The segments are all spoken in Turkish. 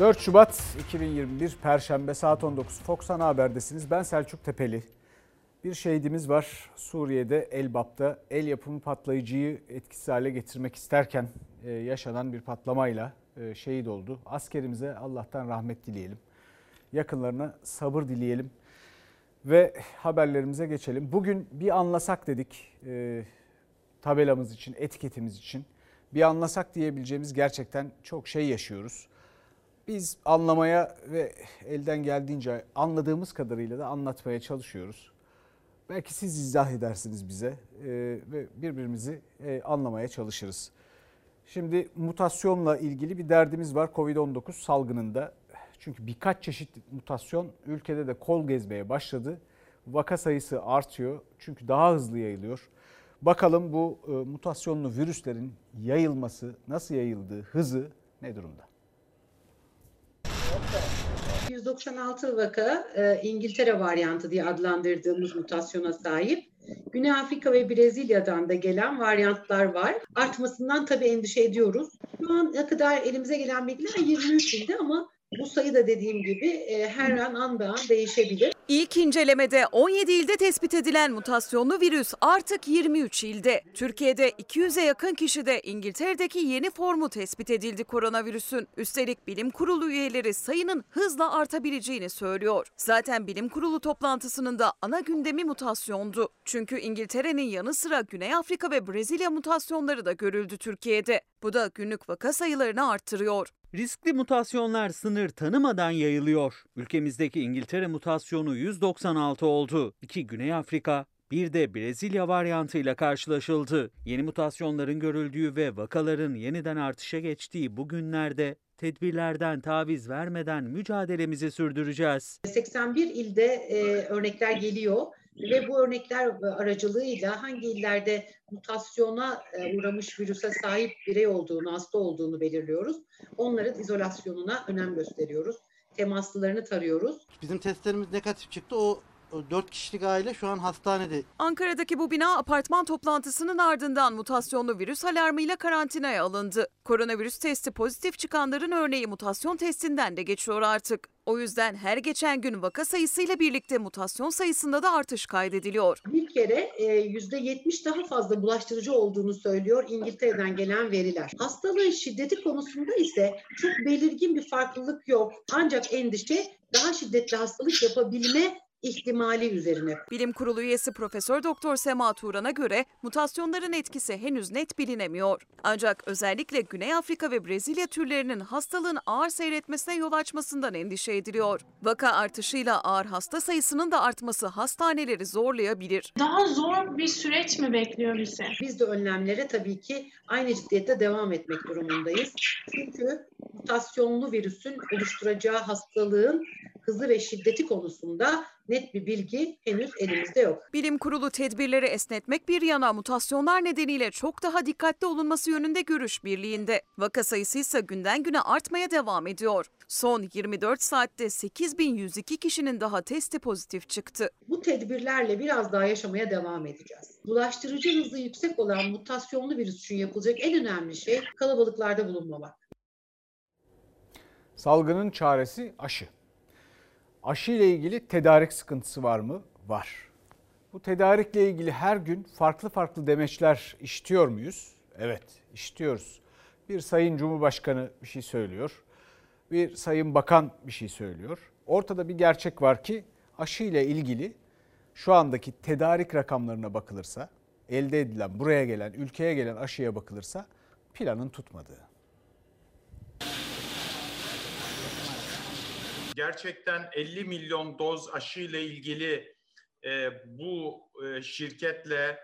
4 Şubat 2021 Perşembe saat 19 Fox Ana Haber'desiniz. Ben Selçuk Tepeli. Bir şehidimiz var Suriye'de Elbap'ta el yapımı patlayıcıyı etkisiz hale getirmek isterken e, yaşanan bir patlamayla e, şehit oldu. Askerimize Allah'tan rahmet dileyelim. Yakınlarına sabır dileyelim. Ve haberlerimize geçelim. Bugün bir anlasak dedik e, tabelamız için, etiketimiz için. Bir anlasak diyebileceğimiz gerçekten çok şey yaşıyoruz. Biz anlamaya ve elden geldiğince anladığımız kadarıyla da anlatmaya çalışıyoruz. Belki siz izah edersiniz bize e, ve birbirimizi e, anlamaya çalışırız. Şimdi mutasyonla ilgili bir derdimiz var Covid-19 salgınında. Çünkü birkaç çeşit mutasyon ülkede de kol gezmeye başladı. Vaka sayısı artıyor çünkü daha hızlı yayılıyor. Bakalım bu e, mutasyonlu virüslerin yayılması, nasıl yayıldığı, hızı ne durumda? 196 vaka e, İngiltere varyantı diye adlandırdığımız mutasyona sahip. Güney Afrika ve Brezilya'dan da gelen varyantlar var. Artmasından tabii endişe ediyoruz. Şu ana kadar elimize gelen bilgiler 23 ilde ama bu sayı da dediğim gibi e, her an an be an değişebilir. İlk incelemede 17 ilde tespit edilen mutasyonlu virüs artık 23 ilde. Türkiye'de 200'e yakın kişide İngiltere'deki yeni formu tespit edildi koronavirüsün. Üstelik bilim kurulu üyeleri sayının hızla artabileceğini söylüyor. Zaten bilim kurulu toplantısının da ana gündemi mutasyondu. Çünkü İngiltere'nin yanı sıra Güney Afrika ve Brezilya mutasyonları da görüldü Türkiye'de. Bu da günlük vaka sayılarını arttırıyor. Riskli mutasyonlar sınır tanımadan yayılıyor. Ülkemizdeki İngiltere mutasyonu 196 oldu. İki Güney Afrika, bir de Brezilya varyantıyla karşılaşıldı. Yeni mutasyonların görüldüğü ve vakaların yeniden artışa geçtiği bu günlerde tedbirlerden taviz vermeden mücadelemizi sürdüreceğiz. 81 ilde e, örnekler geliyor ve bu örnekler aracılığıyla hangi illerde mutasyona e, uğramış virüse sahip birey olduğunu, hasta olduğunu belirliyoruz. Onların izolasyonuna önem gösteriyoruz. Temaslılarını tarıyoruz. Bizim testlerimiz negatif çıktı. O 4 kişilik aile şu an hastanede. Ankara'daki bu bina apartman toplantısının ardından mutasyonlu virüs alarmıyla karantinaya alındı. Koronavirüs testi pozitif çıkanların örneği mutasyon testinden de geçiyor artık. O yüzden her geçen gün vaka sayısıyla birlikte mutasyon sayısında da artış kaydediliyor. Bir kere %70 daha fazla bulaştırıcı olduğunu söylüyor İngiltere'den gelen veriler. Hastalığın şiddeti konusunda ise çok belirgin bir farklılık yok. Ancak endişe daha şiddetli hastalık yapabilme ihtimali üzerine. Bilim Kurulu üyesi Profesör Doktor Sema Turan'a göre mutasyonların etkisi henüz net bilinemiyor. Ancak özellikle Güney Afrika ve Brezilya türlerinin hastalığın ağır seyretmesine yol açmasından endişe ediliyor. Vaka artışıyla ağır hasta sayısının da artması hastaneleri zorlayabilir. Daha zor bir süreç mi bekliyor bizi? Biz de önlemlere tabii ki aynı ciddiyette devam etmek durumundayız. Çünkü mutasyonlu virüsün oluşturacağı hastalığın hızı ve şiddeti konusunda net bir bilgi henüz elimizde yok. Bilim kurulu tedbirleri esnetmek bir yana mutasyonlar nedeniyle çok daha dikkatli olunması yönünde görüş birliğinde. Vaka sayısı ise günden güne artmaya devam ediyor. Son 24 saatte 8102 kişinin daha testi pozitif çıktı. Bu tedbirlerle biraz daha yaşamaya devam edeceğiz. Bulaştırıcı hızı yüksek olan mutasyonlu virüs için yapılacak en önemli şey kalabalıklarda bulunmamak. Salgının çaresi aşı. Aşı ile ilgili tedarik sıkıntısı var mı? Var. Bu tedarikle ilgili her gün farklı farklı demeçler işitiyor muyuz? Evet, işitiyoruz. Bir sayın cumhurbaşkanı bir şey söylüyor. Bir sayın bakan bir şey söylüyor. Ortada bir gerçek var ki aşı ile ilgili şu andaki tedarik rakamlarına bakılırsa, elde edilen, buraya gelen, ülkeye gelen aşıya bakılırsa planın tutmadığı. Gerçekten 50 milyon doz aşı ile ilgili e, bu e, şirketle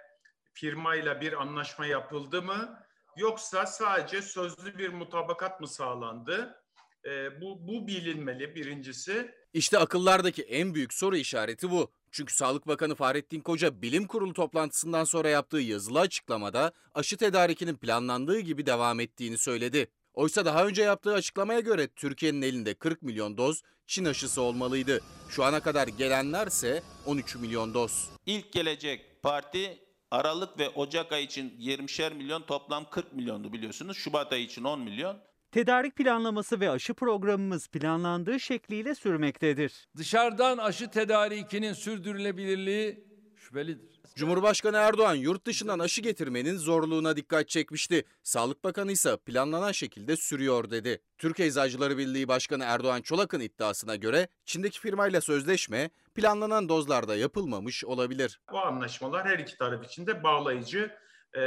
firmayla bir anlaşma yapıldı mı yoksa sadece sözlü bir mutabakat mı sağlandı? E, bu, bu bilinmeli birincisi. İşte akıllardaki en büyük soru işareti bu. Çünkü Sağlık Bakanı Fahrettin Koca bilim kurulu toplantısından sonra yaptığı yazılı açıklamada aşı tedarikinin planlandığı gibi devam ettiğini söyledi. Oysa daha önce yaptığı açıklamaya göre Türkiye'nin elinde 40 milyon doz Çin aşısı olmalıydı. Şu ana kadar gelenlerse 13 milyon doz. İlk gelecek parti Aralık ve Ocak ayı için 20'şer milyon toplam 40 milyondu biliyorsunuz. Şubat ayı için 10 milyon. Tedarik planlaması ve aşı programımız planlandığı şekliyle sürmektedir. Dışarıdan aşı tedarikinin sürdürülebilirliği şüphelidir. Cumhurbaşkanı Erdoğan yurt dışından aşı getirmenin zorluğuna dikkat çekmişti. Sağlık Bakanı ise planlanan şekilde sürüyor dedi. Türk Eczacıları Birliği Başkanı Erdoğan Çolak'ın iddiasına göre Çin'deki firmayla sözleşme planlanan dozlarda yapılmamış olabilir. Bu anlaşmalar her iki taraf için de bağlayıcı e,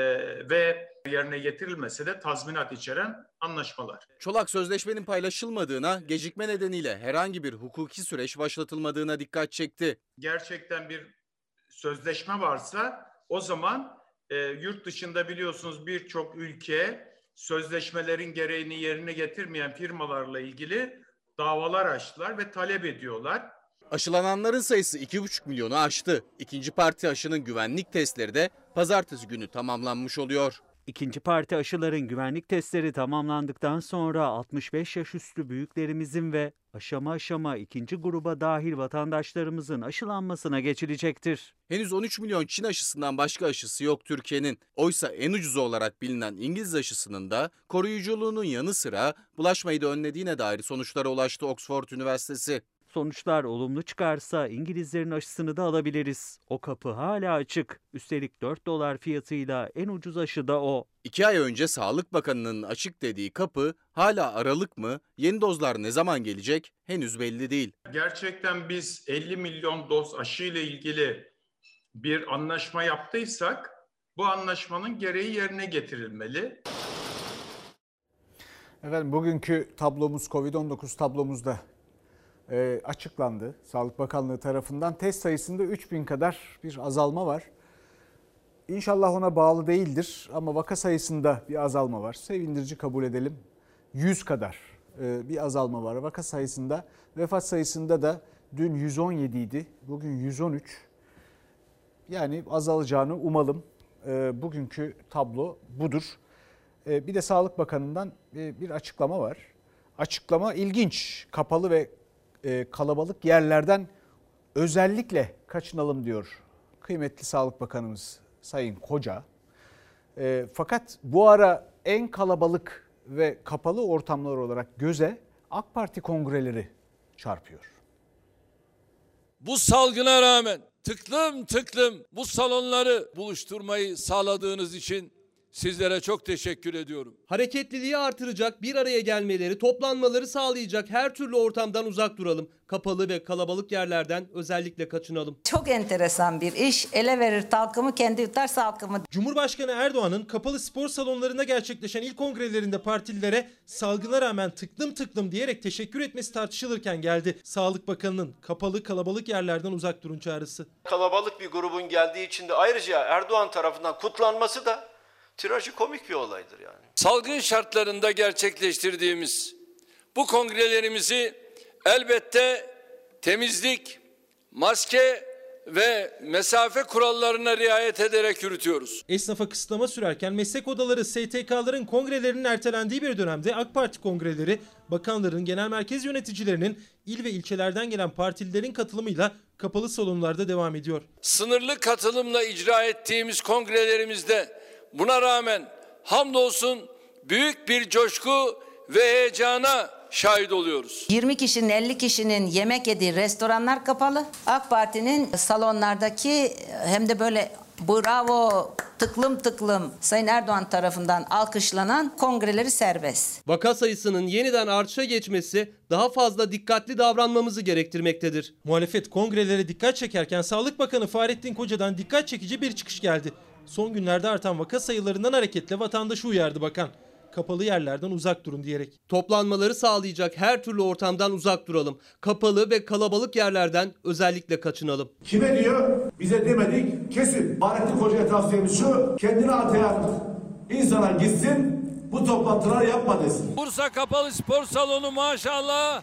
ve yerine getirilmese de tazminat içeren anlaşmalar. Çolak sözleşmenin paylaşılmadığına, gecikme nedeniyle herhangi bir hukuki süreç başlatılmadığına dikkat çekti. Gerçekten bir sözleşme varsa o zaman e, yurt dışında biliyorsunuz birçok ülke sözleşmelerin gereğini yerine getirmeyen firmalarla ilgili davalar açtılar ve talep ediyorlar. Aşılananların sayısı 2,5 milyonu aştı. İkinci parti aşının güvenlik testleri de pazartesi günü tamamlanmış oluyor. İkinci parti aşıların güvenlik testleri tamamlandıktan sonra 65 yaş üstü büyüklerimizin ve aşama aşama ikinci gruba dahil vatandaşlarımızın aşılanmasına geçilecektir. Henüz 13 milyon Çin aşısından başka aşısı yok Türkiye'nin. Oysa en ucuzu olarak bilinen İngiliz aşısının da koruyuculuğunun yanı sıra bulaşmayı da önlediğine dair sonuçlara ulaştı Oxford Üniversitesi. Sonuçlar olumlu çıkarsa İngilizlerin aşısını da alabiliriz. O kapı hala açık. Üstelik 4 dolar fiyatıyla en ucuz aşı da o. İki ay önce Sağlık Bakanı'nın açık dediği kapı hala aralık mı? Yeni dozlar ne zaman gelecek? Henüz belli değil. Gerçekten biz 50 milyon doz aşı ile ilgili bir anlaşma yaptıysak bu anlaşmanın gereği yerine getirilmeli. Efendim bugünkü tablomuz Covid-19 tablomuzda e, açıklandı. Sağlık Bakanlığı tarafından test sayısında 3000 kadar bir azalma var. İnşallah ona bağlı değildir ama vaka sayısında bir azalma var. Sevindirici kabul edelim. 100 kadar e, bir azalma var vaka sayısında. Vefat sayısında da dün 117 idi. Bugün 113. Yani azalacağını umalım. E, bugünkü tablo budur. Bir de Sağlık Bakanı'ndan bir açıklama var. Açıklama ilginç. Kapalı ve kalabalık yerlerden özellikle kaçınalım diyor kıymetli Sağlık Bakanımız Sayın Koca. E, fakat bu ara en kalabalık ve kapalı ortamlar olarak göze AK Parti kongreleri çarpıyor. Bu salgına rağmen tıklım tıklım bu salonları buluşturmayı sağladığınız için Sizlere çok teşekkür ediyorum. Hareketliliği artıracak, bir araya gelmeleri, toplanmaları sağlayacak her türlü ortamdan uzak duralım. Kapalı ve kalabalık yerlerden özellikle kaçınalım. Çok enteresan bir iş. Ele verir talkımı kendi yutar salkımı. Cumhurbaşkanı Erdoğan'ın kapalı spor salonlarında gerçekleşen ilk kongrelerinde partililere salgına rağmen tıklım tıklım diyerek teşekkür etmesi tartışılırken geldi. Sağlık Bakanı'nın kapalı kalabalık yerlerden uzak durun çağrısı. Kalabalık bir grubun geldiği için de ayrıca Erdoğan tarafından kutlanması da trajikomik bir olaydır yani. Salgın şartlarında gerçekleştirdiğimiz bu kongrelerimizi elbette temizlik, maske ve mesafe kurallarına riayet ederek yürütüyoruz. Esnafa kısıtlama sürerken meslek odaları STK'ların kongrelerinin ertelendiği bir dönemde AK Parti kongreleri bakanların, genel merkez yöneticilerinin il ve ilçelerden gelen partililerin katılımıyla kapalı salonlarda devam ediyor. Sınırlı katılımla icra ettiğimiz kongrelerimizde Buna rağmen hamdolsun büyük bir coşku ve heyecana şahit oluyoruz. 20 kişinin 50 kişinin yemek yediği restoranlar kapalı. AK Parti'nin salonlardaki hem de böyle bravo tıklım tıklım Sayın Erdoğan tarafından alkışlanan kongreleri serbest. Vaka sayısının yeniden artışa geçmesi daha fazla dikkatli davranmamızı gerektirmektedir. Muhalefet kongrelere dikkat çekerken Sağlık Bakanı Fahrettin Koca'dan dikkat çekici bir çıkış geldi. Son günlerde artan vaka sayılarından hareketle vatandaşı uyardı bakan. Kapalı yerlerden uzak durun diyerek. Toplanmaları sağlayacak her türlü ortamdan uzak duralım. Kapalı ve kalabalık yerlerden özellikle kaçınalım. Kime diyor? Bize demedik. Kesin. Fahrettin Koca'ya tavsiyemiz şu. Kendini ataya at. İnsana gitsin. Bu toplantılar yapma desin. Bursa Kapalı Spor Salonu maşallah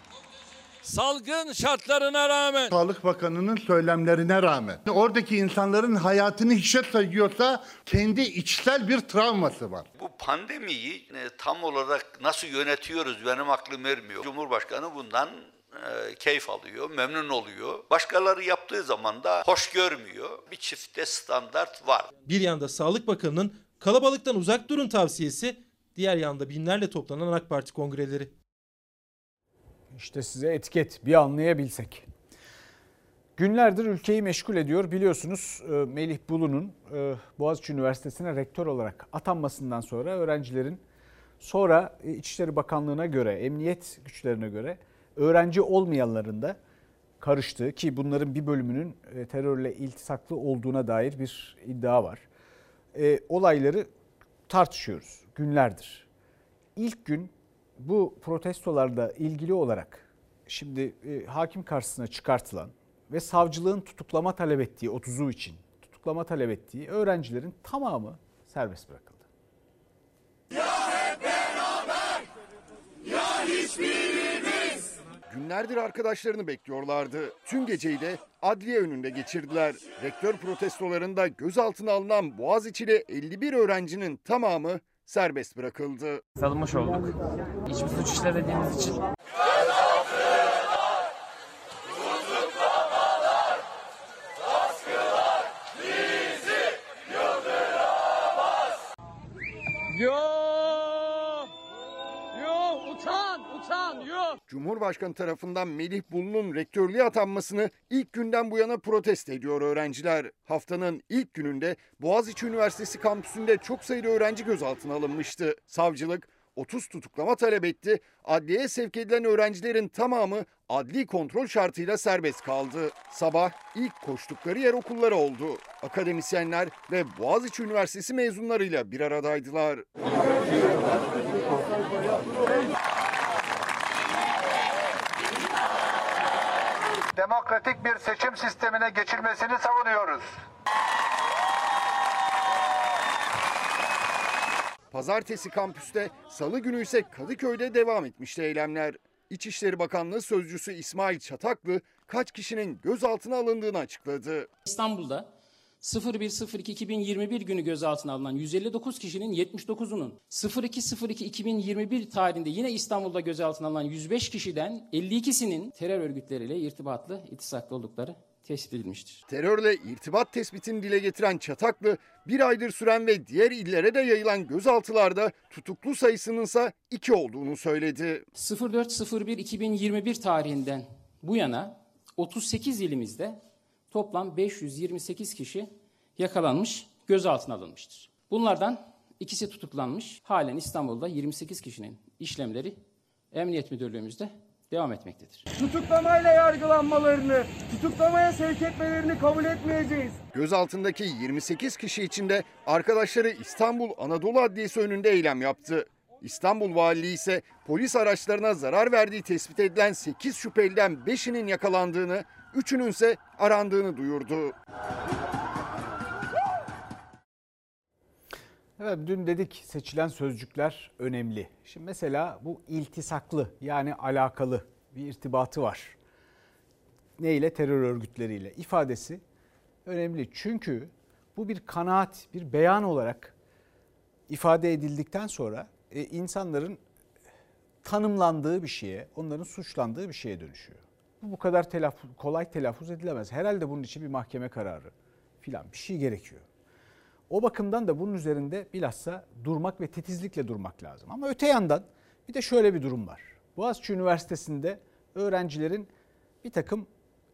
salgın şartlarına rağmen Sağlık Bakanı'nın söylemlerine rağmen oradaki insanların hayatını hiçe sayıyorsa kendi içsel bir travması var. Bu pandemiyi e, tam olarak nasıl yönetiyoruz benim aklım ermiyor. Cumhurbaşkanı bundan e, keyif alıyor, memnun oluyor. Başkaları yaptığı zaman da hoş görmüyor. Bir çifte standart var. Bir yanda Sağlık Bakanı'nın kalabalıktan uzak durun tavsiyesi, Diğer yanda binlerle toplanan AK Parti kongreleri. İşte size etiket bir anlayabilsek. Günlerdir ülkeyi meşgul ediyor. Biliyorsunuz e, Melih Bulu'nun e, Boğaziçi Üniversitesi'ne rektör olarak atanmasından sonra öğrencilerin sonra e, İçişleri Bakanlığı'na göre, emniyet güçlerine göre öğrenci olmayanların da karıştığı ki bunların bir bölümünün terörle iltisaklı olduğuna dair bir iddia var. Olayları tartışıyoruz günlerdir. İlk gün bu protestolarda ilgili olarak şimdi hakim karşısına çıkartılan ve savcılığın tutuklama talep ettiği 30'u için tutuklama talep ettiği öğrencilerin tamamı serbest bırakıldı. Ya hep beraber ya hiçbirimiz. Günlerdir arkadaşlarını bekliyorlardı. Tüm geceyi de adliye önünde geçirdiler. Rektör protestolarında gözaltına alınan Boğaziçi'li 51 öğrencinin tamamı serbest bırakıldı. Salınmış olduk. Hiçbir suç işlemediğimiz için. Cumhurbaşkanı tarafından Melih Bulu'nun rektörlüğe atanmasını ilk günden bu yana protesto ediyor öğrenciler. Haftanın ilk gününde Boğaziçi Üniversitesi kampüsünde çok sayıda öğrenci gözaltına alınmıştı. Savcılık 30 tutuklama talep etti. Adliyeye sevk edilen öğrencilerin tamamı adli kontrol şartıyla serbest kaldı. Sabah ilk koştukları yer okulları oldu. Akademisyenler ve Boğaziçi Üniversitesi mezunlarıyla bir aradaydılar. Demokratik bir seçim sistemine geçilmesini savunuyoruz. Pazartesi kampüste, salı günü ise Kadıköy'de devam etmişti eylemler. İçişleri Bakanlığı Sözcüsü İsmail Çataklı kaç kişinin gözaltına alındığını açıkladı. İstanbul'da 01.02.2021 günü gözaltına alınan 159 kişinin 79'unun 02.02.2021 tarihinde yine İstanbul'da gözaltına alınan 105 kişiden 52'sinin terör örgütleriyle irtibatlı, itisaklı oldukları tespit edilmiştir. Terörle irtibat tespitini dile getiren Çataklı, bir aydır süren ve diğer illere de yayılan gözaltılarda tutuklu sayısının ise 2 olduğunu söyledi. 04.01.2021 tarihinden bu yana 38 ilimizde toplam 528 kişi yakalanmış, gözaltına alınmıştır. Bunlardan ikisi tutuklanmış. Halen İstanbul'da 28 kişinin işlemleri Emniyet Müdürlüğümüzde devam etmektedir. Tutuklamayla yargılanmalarını, tutuklamaya sevk etmelerini kabul etmeyeceğiz. Gözaltındaki 28 kişi içinde arkadaşları İstanbul Anadolu Adliyesi önünde eylem yaptı. İstanbul Valiliği ise polis araçlarına zarar verdiği tespit edilen 8 şüpheliden 5'inin yakalandığını, Üçünün ise arandığını duyurdu. Evet dün dedik seçilen sözcükler önemli. Şimdi mesela bu iltisaklı yani alakalı bir irtibatı var. Ne ile? Terör örgütleriyle ifadesi önemli. Çünkü bu bir kanaat, bir beyan olarak ifade edildikten sonra e, insanların tanımlandığı bir şeye, onların suçlandığı bir şeye dönüşüyor. Bu bu kadar telaffuz, kolay telaffuz edilemez. Herhalde bunun için bir mahkeme kararı filan bir şey gerekiyor. O bakımdan da bunun üzerinde bilhassa durmak ve titizlikle durmak lazım. Ama öte yandan bir de şöyle bir durum var. Boğaziçi Üniversitesi'nde öğrencilerin bir takım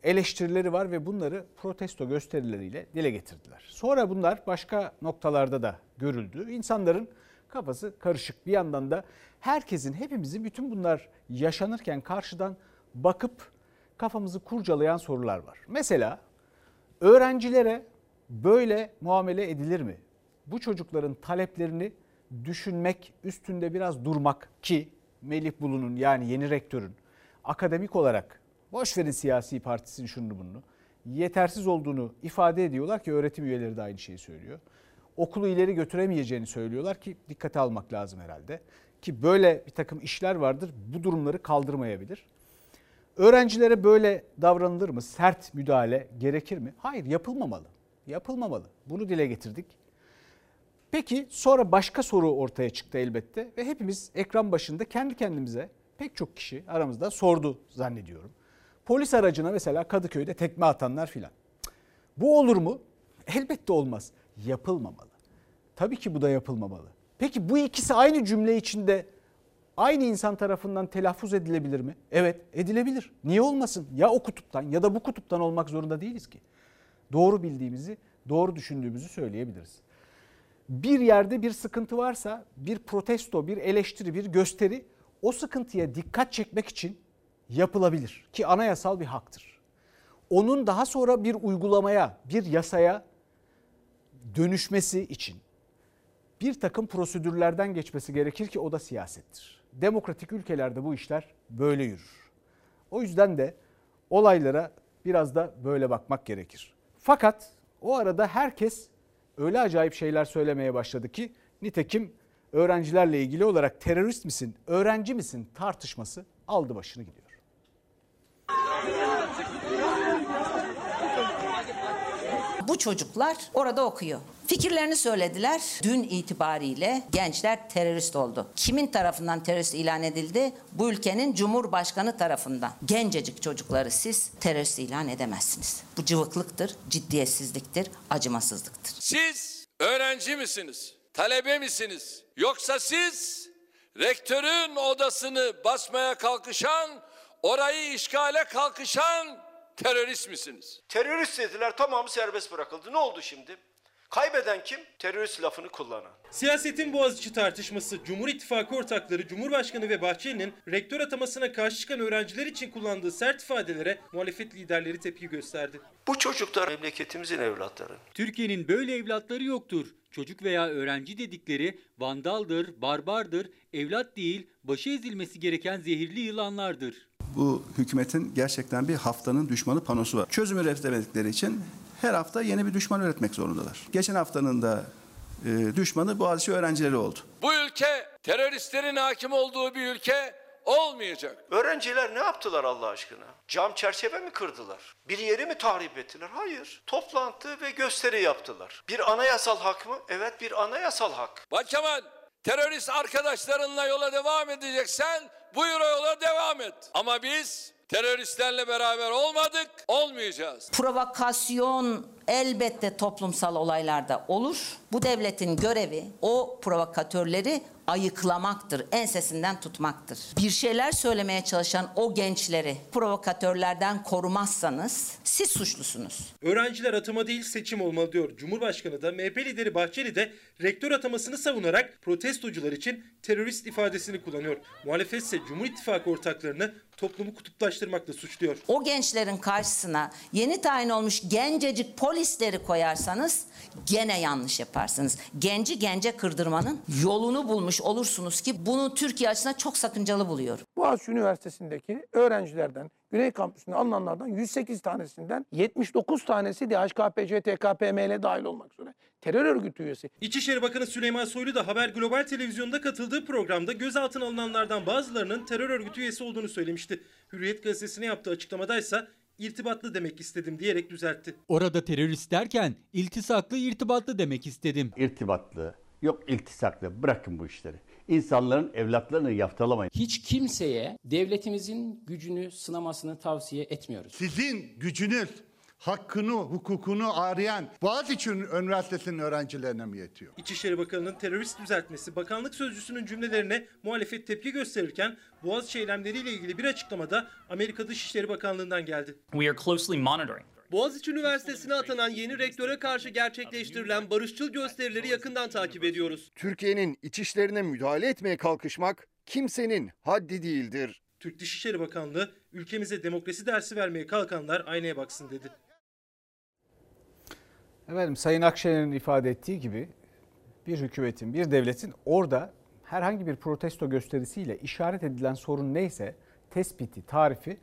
eleştirileri var ve bunları protesto gösterileriyle dile getirdiler. Sonra bunlar başka noktalarda da görüldü. İnsanların kafası karışık. Bir yandan da herkesin, hepimizin bütün bunlar yaşanırken karşıdan bakıp kafamızı kurcalayan sorular var. Mesela öğrencilere böyle muamele edilir mi? Bu çocukların taleplerini düşünmek, üstünde biraz durmak ki Melih Bulu'nun yani yeni rektörün akademik olarak boş verin siyasi partisinin şunu bunu yetersiz olduğunu ifade ediyorlar ki öğretim üyeleri de aynı şeyi söylüyor. Okulu ileri götüremeyeceğini söylüyorlar ki dikkate almak lazım herhalde. Ki böyle bir takım işler vardır bu durumları kaldırmayabilir. Öğrencilere böyle davranılır mı? Sert müdahale gerekir mi? Hayır yapılmamalı. Yapılmamalı. Bunu dile getirdik. Peki sonra başka soru ortaya çıktı elbette ve hepimiz ekran başında kendi kendimize pek çok kişi aramızda sordu zannediyorum. Polis aracına mesela Kadıköy'de tekme atanlar filan. Bu olur mu? Elbette olmaz. Yapılmamalı. Tabii ki bu da yapılmamalı. Peki bu ikisi aynı cümle içinde aynı insan tarafından telaffuz edilebilir mi? Evet edilebilir. Niye olmasın? Ya o kutuptan ya da bu kutuptan olmak zorunda değiliz ki. Doğru bildiğimizi, doğru düşündüğümüzü söyleyebiliriz. Bir yerde bir sıkıntı varsa bir protesto, bir eleştiri, bir gösteri o sıkıntıya dikkat çekmek için yapılabilir ki anayasal bir haktır. Onun daha sonra bir uygulamaya, bir yasaya dönüşmesi için bir takım prosedürlerden geçmesi gerekir ki o da siyasettir. Demokratik ülkelerde bu işler böyle yürür. O yüzden de olaylara biraz da böyle bakmak gerekir. Fakat o arada herkes öyle acayip şeyler söylemeye başladı ki nitekim öğrencilerle ilgili olarak terörist misin, öğrenci misin tartışması aldı başını gidiyor. Bu çocuklar orada okuyor. Fikirlerini söylediler. Dün itibariyle gençler terörist oldu. Kimin tarafından terörist ilan edildi? Bu ülkenin Cumhurbaşkanı tarafından. Gencecik çocukları siz terörist ilan edemezsiniz. Bu cıvıklıktır, ciddiyetsizliktir, acımasızlıktır. Siz öğrenci misiniz? Talebe misiniz? Yoksa siz rektörün odasını basmaya kalkışan, orayı işgale kalkışan terörist misiniz? Terörist dediler tamamı serbest bırakıldı. Ne oldu şimdi? Kaybeden kim? Terörist lafını kullanan. Siyasetin Boğaziçi tartışması, Cumhur İttifakı ortakları Cumhurbaşkanı ve Bahçeli'nin rektör atamasına karşı çıkan öğrenciler için kullandığı sert ifadelere muhalefet liderleri tepki gösterdi. Bu çocuklar memleketimizin evlatları. Türkiye'nin böyle evlatları yoktur. Çocuk veya öğrenci dedikleri vandaldır, barbardır, evlat değil, başı ezilmesi gereken zehirli yılanlardır. Bu hükümetin gerçekten bir haftanın düşmanı panosu var. Çözüm üretemedikleri için her hafta yeni bir düşman üretmek zorundalar. Geçen haftanın da e, düşmanı Boğaziçi öğrencileri oldu. Bu ülke teröristlerin hakim olduğu bir ülke olmayacak. Öğrenciler ne yaptılar Allah aşkına? Cam çerçeve mi kırdılar? Bir yeri mi tahrip ettiler? Hayır. Toplantı ve gösteri yaptılar. Bir anayasal hak mı? Evet bir anayasal hak. Bak Kemal, terörist arkadaşlarınla yola devam edeceksen buyur o yola devam et. Ama biz teröristlerle beraber olmadık, olmayacağız. Provokasyon elbette toplumsal olaylarda olur. Bu devletin görevi o provokatörleri ayıklamaktır, ensesinden tutmaktır. Bir şeyler söylemeye çalışan o gençleri provokatörlerden korumazsanız siz suçlusunuz. Öğrenciler atama değil seçim olmalı diyor. Cumhurbaşkanı da MHP lideri Bahçeli de rektör atamasını savunarak protestocular için terörist ifadesini kullanıyor. Muhalefet ise Cumhur İttifakı ortaklarını toplumu kutuplaştırmakla suçluyor. O gençlerin karşısına yeni tayin olmuş gencecik polisleri koyarsanız gene yanlış yaparsınız. Genci gence kırdırmanın yolunu bulmuş olursunuz ki bunu Türkiye açısından çok sakıncalı buluyorum. Boğaziçi Üniversitesi'ndeki öğrencilerden Güney Kampüsü'nde alınanlardan 108 tanesinden 79 tanesi DHKPC, TKPML dahil olmak üzere terör örgütü üyesi. İçişleri Bakanı Süleyman Soylu da Haber Global Televizyon'da katıldığı programda gözaltına alınanlardan bazılarının terör örgütü üyesi olduğunu söylemişti. Hürriyet gazetesine yaptığı açıklamadaysa irtibatlı demek istedim diyerek düzeltti. Orada terörist derken iltisaklı irtibatlı demek istedim. İrtibatlı, yok iltisaklı bırakın bu işleri. İnsanların evlatlarını yaftalamayın. Hiç kimseye devletimizin gücünü sınamasını tavsiye etmiyoruz. Sizin gücünüz, hakkını, hukukunu arayan Boğaziçi Üniversitesi'nin öğrencilerine mi yetiyor? İçişleri Bakanı'nın terörist düzeltmesi bakanlık sözcüsünün cümlelerine muhalefet tepki gösterirken Boğaziçi eylemleriyle ilgili bir açıklamada Amerika Dışişleri Bakanlığı'ndan geldi. We are closely monitoring. Boğaziçi Üniversitesi'ne atanan yeni rektöre karşı gerçekleştirilen barışçıl gösterileri yakından takip ediyoruz. Türkiye'nin iç işlerine müdahale etmeye kalkışmak kimsenin haddi değildir. Türk Dışişleri Bakanlığı ülkemize demokrasi dersi vermeye kalkanlar aynaya baksın dedi. Efendim Sayın Akşener'in ifade ettiği gibi bir hükümetin, bir devletin orada herhangi bir protesto gösterisiyle işaret edilen sorun neyse tespiti, tarifi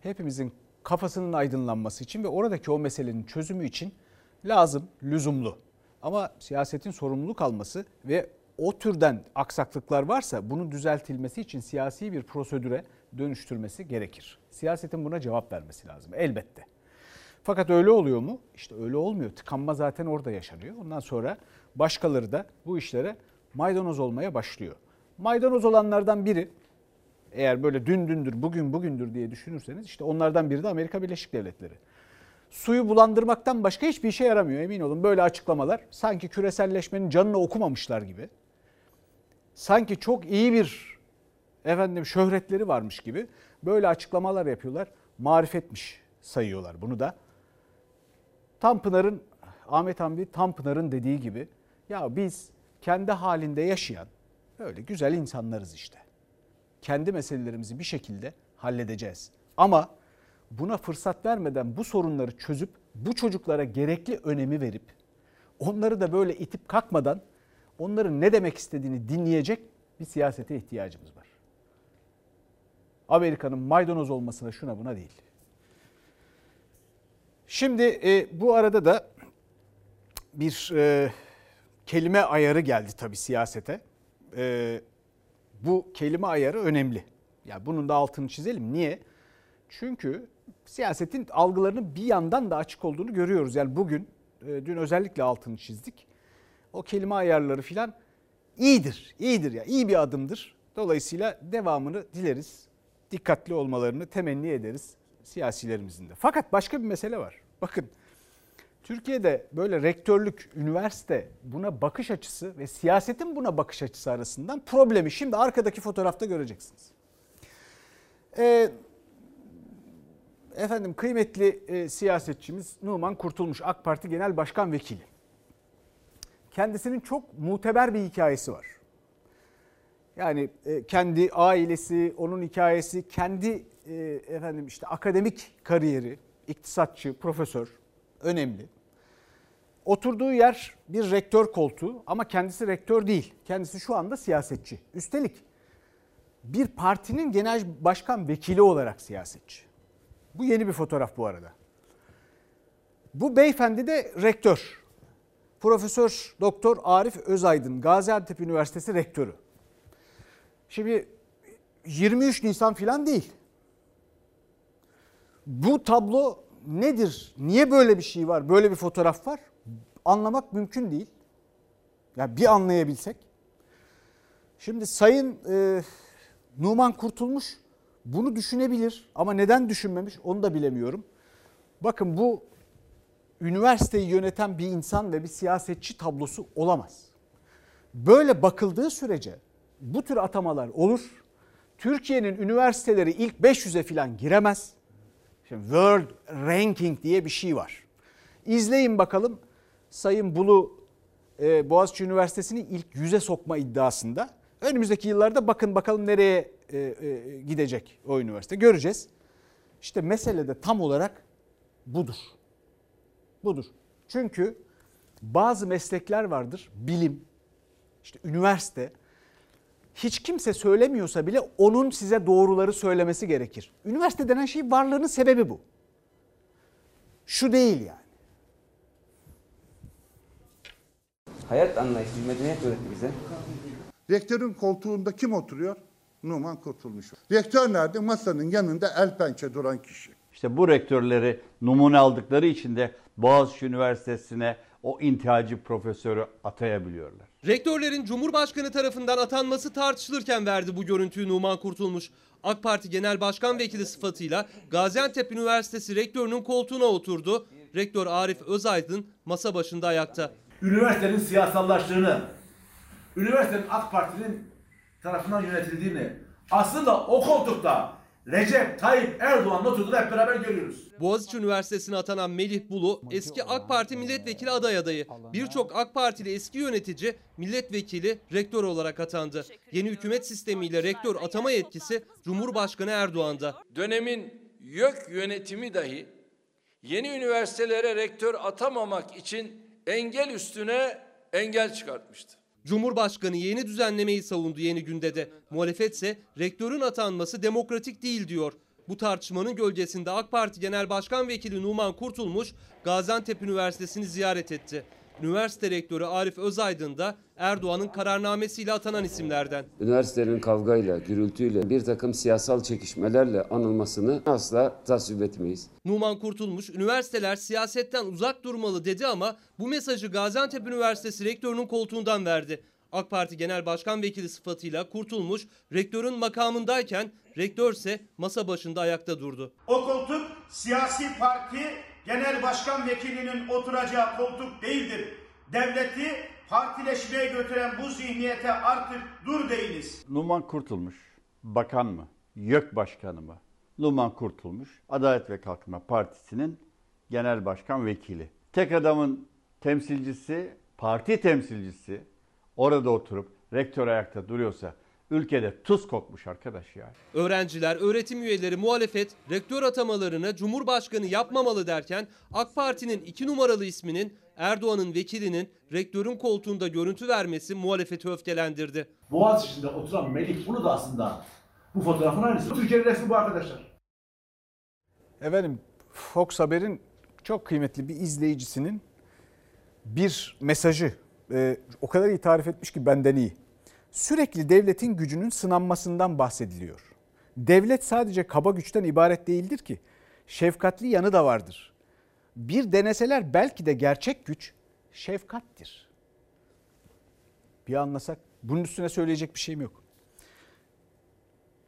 hepimizin kafasının aydınlanması için ve oradaki o meselenin çözümü için lazım, lüzumlu. Ama siyasetin sorumluluk alması ve o türden aksaklıklar varsa bunun düzeltilmesi için siyasi bir prosedüre dönüştürmesi gerekir. Siyasetin buna cevap vermesi lazım elbette. Fakat öyle oluyor mu? İşte öyle olmuyor. Tıkanma zaten orada yaşanıyor. Ondan sonra başkaları da bu işlere maydanoz olmaya başlıyor. Maydanoz olanlardan biri eğer böyle dün dündür, bugün bugündür diye düşünürseniz işte onlardan biri de Amerika Birleşik Devletleri. Suyu bulandırmaktan başka hiçbir işe yaramıyor emin olun. Böyle açıklamalar sanki küreselleşmenin canını okumamışlar gibi. sanki çok iyi bir efendim şöhretleri varmış gibi böyle açıklamalar yapıyorlar. Marifetmiş sayıyorlar bunu da. Tanpınar'ın Ahmet Hamdi Tanpınar'ın dediği gibi ya biz kendi halinde yaşayan böyle güzel insanlarız işte. Kendi meselelerimizi bir şekilde halledeceğiz. Ama buna fırsat vermeden bu sorunları çözüp bu çocuklara gerekli önemi verip onları da böyle itip kalkmadan onların ne demek istediğini dinleyecek bir siyasete ihtiyacımız var. Amerika'nın maydanoz olmasına şuna buna değil. Şimdi e, bu arada da bir e, kelime ayarı geldi tabii siyasete. E, bu kelime ayarı önemli. Ya yani bunun da altını çizelim. Niye? Çünkü siyasetin algılarının bir yandan da açık olduğunu görüyoruz. Yani bugün, e, dün özellikle altını çizdik. O kelime ayarları filan iyidir, iyidir ya, iyi bir adımdır. Dolayısıyla devamını dileriz. Dikkatli olmalarını temenni ederiz siyasilerimizin de. Fakat başka bir mesele var. Bakın Türkiye'de böyle rektörlük, üniversite buna bakış açısı ve siyasetin buna bakış açısı arasından problemi şimdi arkadaki fotoğrafta göreceksiniz. Ee, efendim kıymetli e, siyasetçimiz Numan Kurtulmuş AK Parti Genel Başkan Vekili. Kendisinin çok muteber bir hikayesi var. Yani e, kendi ailesi, onun hikayesi, kendi e, efendim işte akademik kariyeri, iktisatçı, profesör önemli. Oturduğu yer bir rektör koltuğu ama kendisi rektör değil. Kendisi şu anda siyasetçi. Üstelik bir partinin genel başkan vekili olarak siyasetçi. Bu yeni bir fotoğraf bu arada. Bu beyefendi de rektör. Profesör Doktor Arif Özaydın Gaziantep Üniversitesi rektörü. Şimdi 23 Nisan filan değil. Bu tablo nedir? Niye böyle bir şey var? Böyle bir fotoğraf var? Anlamak mümkün değil. Ya yani bir anlayabilsek. Şimdi Sayın e, Numan Kurtulmuş bunu düşünebilir ama neden düşünmemiş onu da bilemiyorum. Bakın bu üniversiteyi yöneten bir insan ve bir siyasetçi tablosu olamaz. Böyle bakıldığı sürece bu tür atamalar olur. Türkiye'nin üniversiteleri ilk 500'e falan giremez. Şimdi World Ranking diye bir şey var. İzleyin bakalım Sayın Bulu e, Boğaziçi Üniversitesi'ni ilk yüze sokma iddiasında. Önümüzdeki yıllarda bakın bakalım nereye e, e, gidecek o üniversite göreceğiz. İşte mesele de tam olarak budur. Budur. Çünkü bazı meslekler vardır. Bilim, işte üniversite. Hiç kimse söylemiyorsa bile onun size doğruları söylemesi gerekir. Üniversite denen şey varlığının sebebi bu. Şu değil yani. Hayat anlayışı, medeniyet öğretti bize. Rektörün koltuğunda kim oturuyor? Numan Kurtulmuş. Rektör nerede? Masanın yanında el pençe duran kişi. İşte bu rektörleri numune aldıkları için de Boğaziçi Üniversitesi'ne o intihacı profesörü atayabiliyorlar. Rektörlerin Cumhurbaşkanı tarafından atanması tartışılırken verdi bu görüntüyü Numan Kurtulmuş. AK Parti Genel Başkan Vekili sıfatıyla Gaziantep Üniversitesi rektörünün koltuğuna oturdu. Rektör Arif Özaydın masa başında ayakta. Üniversitenin siyasallaştığını, üniversitenin AK Parti'nin tarafından yönetildiğini, aslında o koltukta Recep Tayyip Erdoğan'ın oturduğunu hep beraber görüyoruz. Boğaziçi Üniversitesi'ne atanan Melih Bulu eski AK Parti milletvekili aday adayı. Birçok AK Partili eski yönetici milletvekili rektör olarak atandı. Yeni hükümet sistemiyle rektör atama yetkisi Cumhurbaşkanı Erdoğan'da. Dönemin YÖK yönetimi dahi yeni üniversitelere rektör atamamak için engel üstüne engel çıkartmıştı. Cumhurbaşkanı yeni düzenlemeyi savundu yeni günde de. Muhalefetse rektörün atanması demokratik değil diyor. Bu tartışmanın gölgesinde AK Parti Genel Başkan Vekili Numan Kurtulmuş Gaziantep Üniversitesi'ni ziyaret etti. Üniversite rektörü Arif Özaydın da Erdoğan'ın kararnamesiyle atanan isimlerden. Üniversitenin kavgayla, gürültüyle, bir takım siyasal çekişmelerle anılmasını asla tasvip etmeyiz. Numan Kurtulmuş, üniversiteler siyasetten uzak durmalı dedi ama bu mesajı Gaziantep Üniversitesi rektörünün koltuğundan verdi. AK Parti Genel Başkan Vekili sıfatıyla Kurtulmuş, rektörün makamındayken rektörse masa başında ayakta durdu. O koltuk siyasi parti genel başkan vekilinin oturacağı koltuk değildir. Devleti partileşmeye götüren bu zihniyete artık dur deyiniz. Numan Kurtulmuş bakan mı? YÖK başkanı mı? Numan Kurtulmuş Adalet ve Kalkınma Partisi'nin genel başkan vekili. Tek adamın temsilcisi, parti temsilcisi orada oturup rektör ayakta duruyorsa ülkede tuz kokmuş arkadaş ya. Öğrenciler, öğretim üyeleri, muhalefet rektör atamalarını Cumhurbaşkanı yapmamalı derken AK Parti'nin iki numaralı isminin Erdoğan'ın vekilinin rektörün koltuğunda görüntü vermesi muhalefeti öfkelendirdi. Boğaziçi'nde oturan Melik bunu da aslında bu fotoğrafın aynısı. Türkiye'nin resmi bu arkadaşlar. Efendim Fox Haber'in çok kıymetli bir izleyicisinin bir mesajı e, o kadar iyi tarif etmiş ki benden iyi. Sürekli devletin gücünün sınanmasından bahsediliyor. Devlet sadece kaba güçten ibaret değildir ki. Şefkatli yanı da vardır. Bir deneseler belki de gerçek güç şefkattir. Bir anlasak bunun üstüne söyleyecek bir şeyim yok.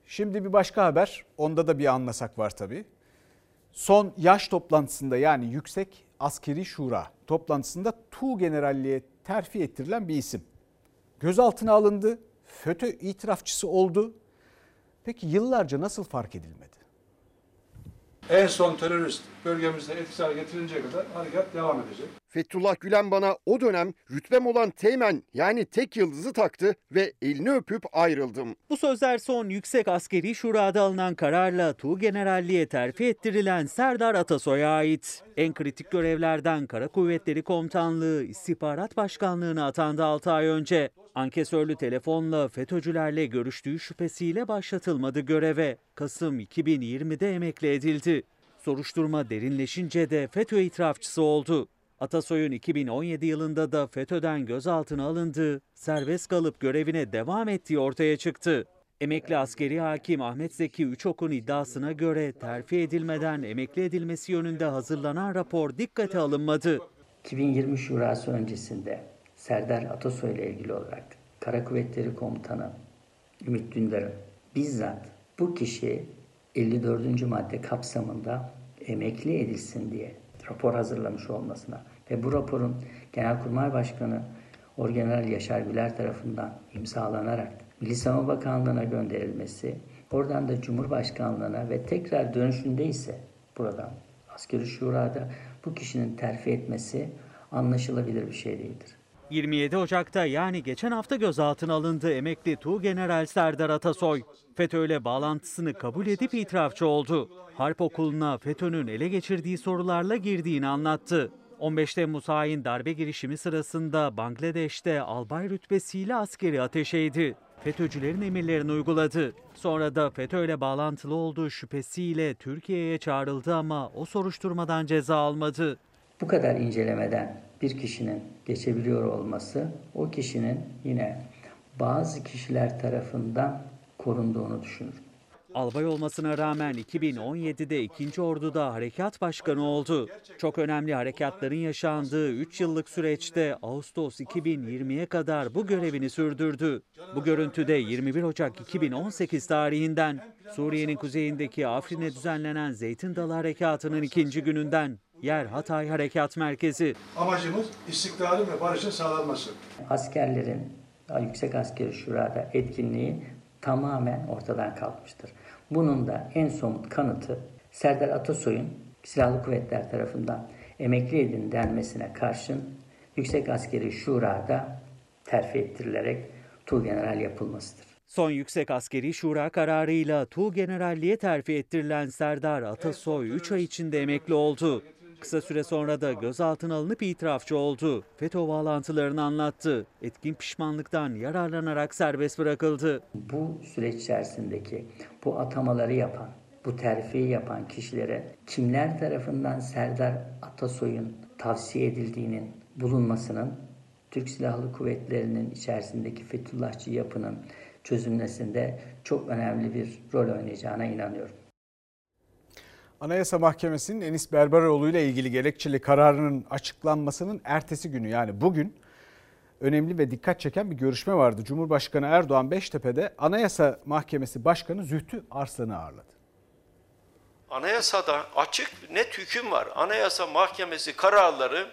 Şimdi bir başka haber. Onda da bir anlasak var tabii. Son yaş toplantısında yani Yüksek Askeri Şura toplantısında Tu Generalliğe terfi ettirilen bir isim. Gözaltına alındı, FETÖ itirafçısı oldu. Peki yıllarca nasıl fark edilmedi? En son terörist bölgemizde etkisiz hale kadar harekat devam edecek. Fethullah Gülen bana o dönem rütbem olan teğmen yani tek yıldızı taktı ve elini öpüp ayrıldım. Bu sözler son Yüksek Askeri Şura'da alınan kararla Tu Generalliğe terfi ettirilen Serdar Atasoy'a ait. En kritik görevlerden Kara Kuvvetleri Komutanlığı İstihbarat Başkanlığı'na atandı 6 ay önce. Ankesörlü telefonla FETÖ'cülerle görüştüğü şüphesiyle başlatılmadı göreve. Kasım 2020'de emekli edildi. Soruşturma derinleşince de FETÖ itirafçısı oldu. Atasoy'un 2017 yılında da FETÖ'den gözaltına alındığı, serbest kalıp görevine devam ettiği ortaya çıktı. Emekli askeri hakim Ahmet Zeki Üçok'un iddiasına göre terfi edilmeden emekli edilmesi yönünde hazırlanan rapor dikkate alınmadı. 2020 Şurası öncesinde Serdar Atasoy ile ilgili olarak Kara Kuvvetleri Komutanı Ümit Dündar'ın bizzat bu kişi 54. madde kapsamında emekli edilsin diye rapor hazırlamış olmasına ve bu raporun Genelkurmay Başkanı Orgeneral Yaşar Güler tarafından imzalanarak Milli Savunma Bakanlığı'na gönderilmesi, oradan da Cumhurbaşkanlığı'na ve tekrar dönüşünde ise buradan askeri şurada bu kişinin terfi etmesi anlaşılabilir bir şey değildir. 27 Ocak'ta yani geçen hafta gözaltına alındı emekli Tu General Serdar Atasoy. FETÖ'yle bağlantısını kabul edip itirafçı oldu. Harp okuluna FETÖ'nün ele geçirdiği sorularla girdiğini anlattı. 15 Temmuz hain darbe girişimi sırasında Bangladeş'te albay rütbesiyle askeri ateşeydi. FETÖ'cülerin emirlerini uyguladı. Sonra da FETÖ'yle bağlantılı olduğu şüphesiyle Türkiye'ye çağrıldı ama o soruşturmadan ceza almadı. Bu kadar incelemeden bir kişinin geçebiliyor olması o kişinin yine bazı kişiler tarafından korunduğunu düşünür. Albay olmasına rağmen 2017'de 2. Ordu'da harekat başkanı oldu. Çok önemli harekatların yaşandığı 3 yıllık süreçte Ağustos 2020'ye kadar bu görevini sürdürdü. Bu görüntüde 21 Ocak 2018 tarihinden Suriye'nin kuzeyindeki Afrin'e düzenlenen Zeytin Dalı Harekatı'nın ikinci gününden Yer Hatay Harekat Merkezi. Amacımız istikrarın ve barışın sağlanması. Askerlerin Yüksek Askeri Şura'da etkinliği tamamen ortadan kalkmıştır. Bunun da en somut kanıtı Serdar Atasoy'un Silahlı Kuvvetler tarafından emekli edin denmesine karşın Yüksek Askeri Şura'da terfi ettirilerek Tuğgeneral yapılmasıdır. Son Yüksek Askeri Şura kararıyla Tu Generalliğe terfi ettirilen Serdar Atasoy 3 ay içinde emekli oldu. Kısa süre sonra da gözaltına alınıp itirafçı oldu. FETÖ bağlantılarını anlattı. Etkin pişmanlıktan yararlanarak serbest bırakıldı. Bu süreç içerisindeki bu atamaları yapan, bu terfiyi yapan kişilere kimler tarafından Serdar Atasoy'un tavsiye edildiğinin bulunmasının Türk Silahlı Kuvvetleri'nin içerisindeki Fethullahçı yapının çözülmesinde çok önemli bir rol oynayacağına inanıyorum. Anayasa Mahkemesi'nin Enis Berberoğlu ile ilgili gerekçeli kararının açıklanmasının ertesi günü yani bugün önemli ve dikkat çeken bir görüşme vardı. Cumhurbaşkanı Erdoğan Beştepe'de Anayasa Mahkemesi Başkanı Zühtü Arslan'ı ağırladı. Anayasada açık net hüküm var. Anayasa Mahkemesi kararları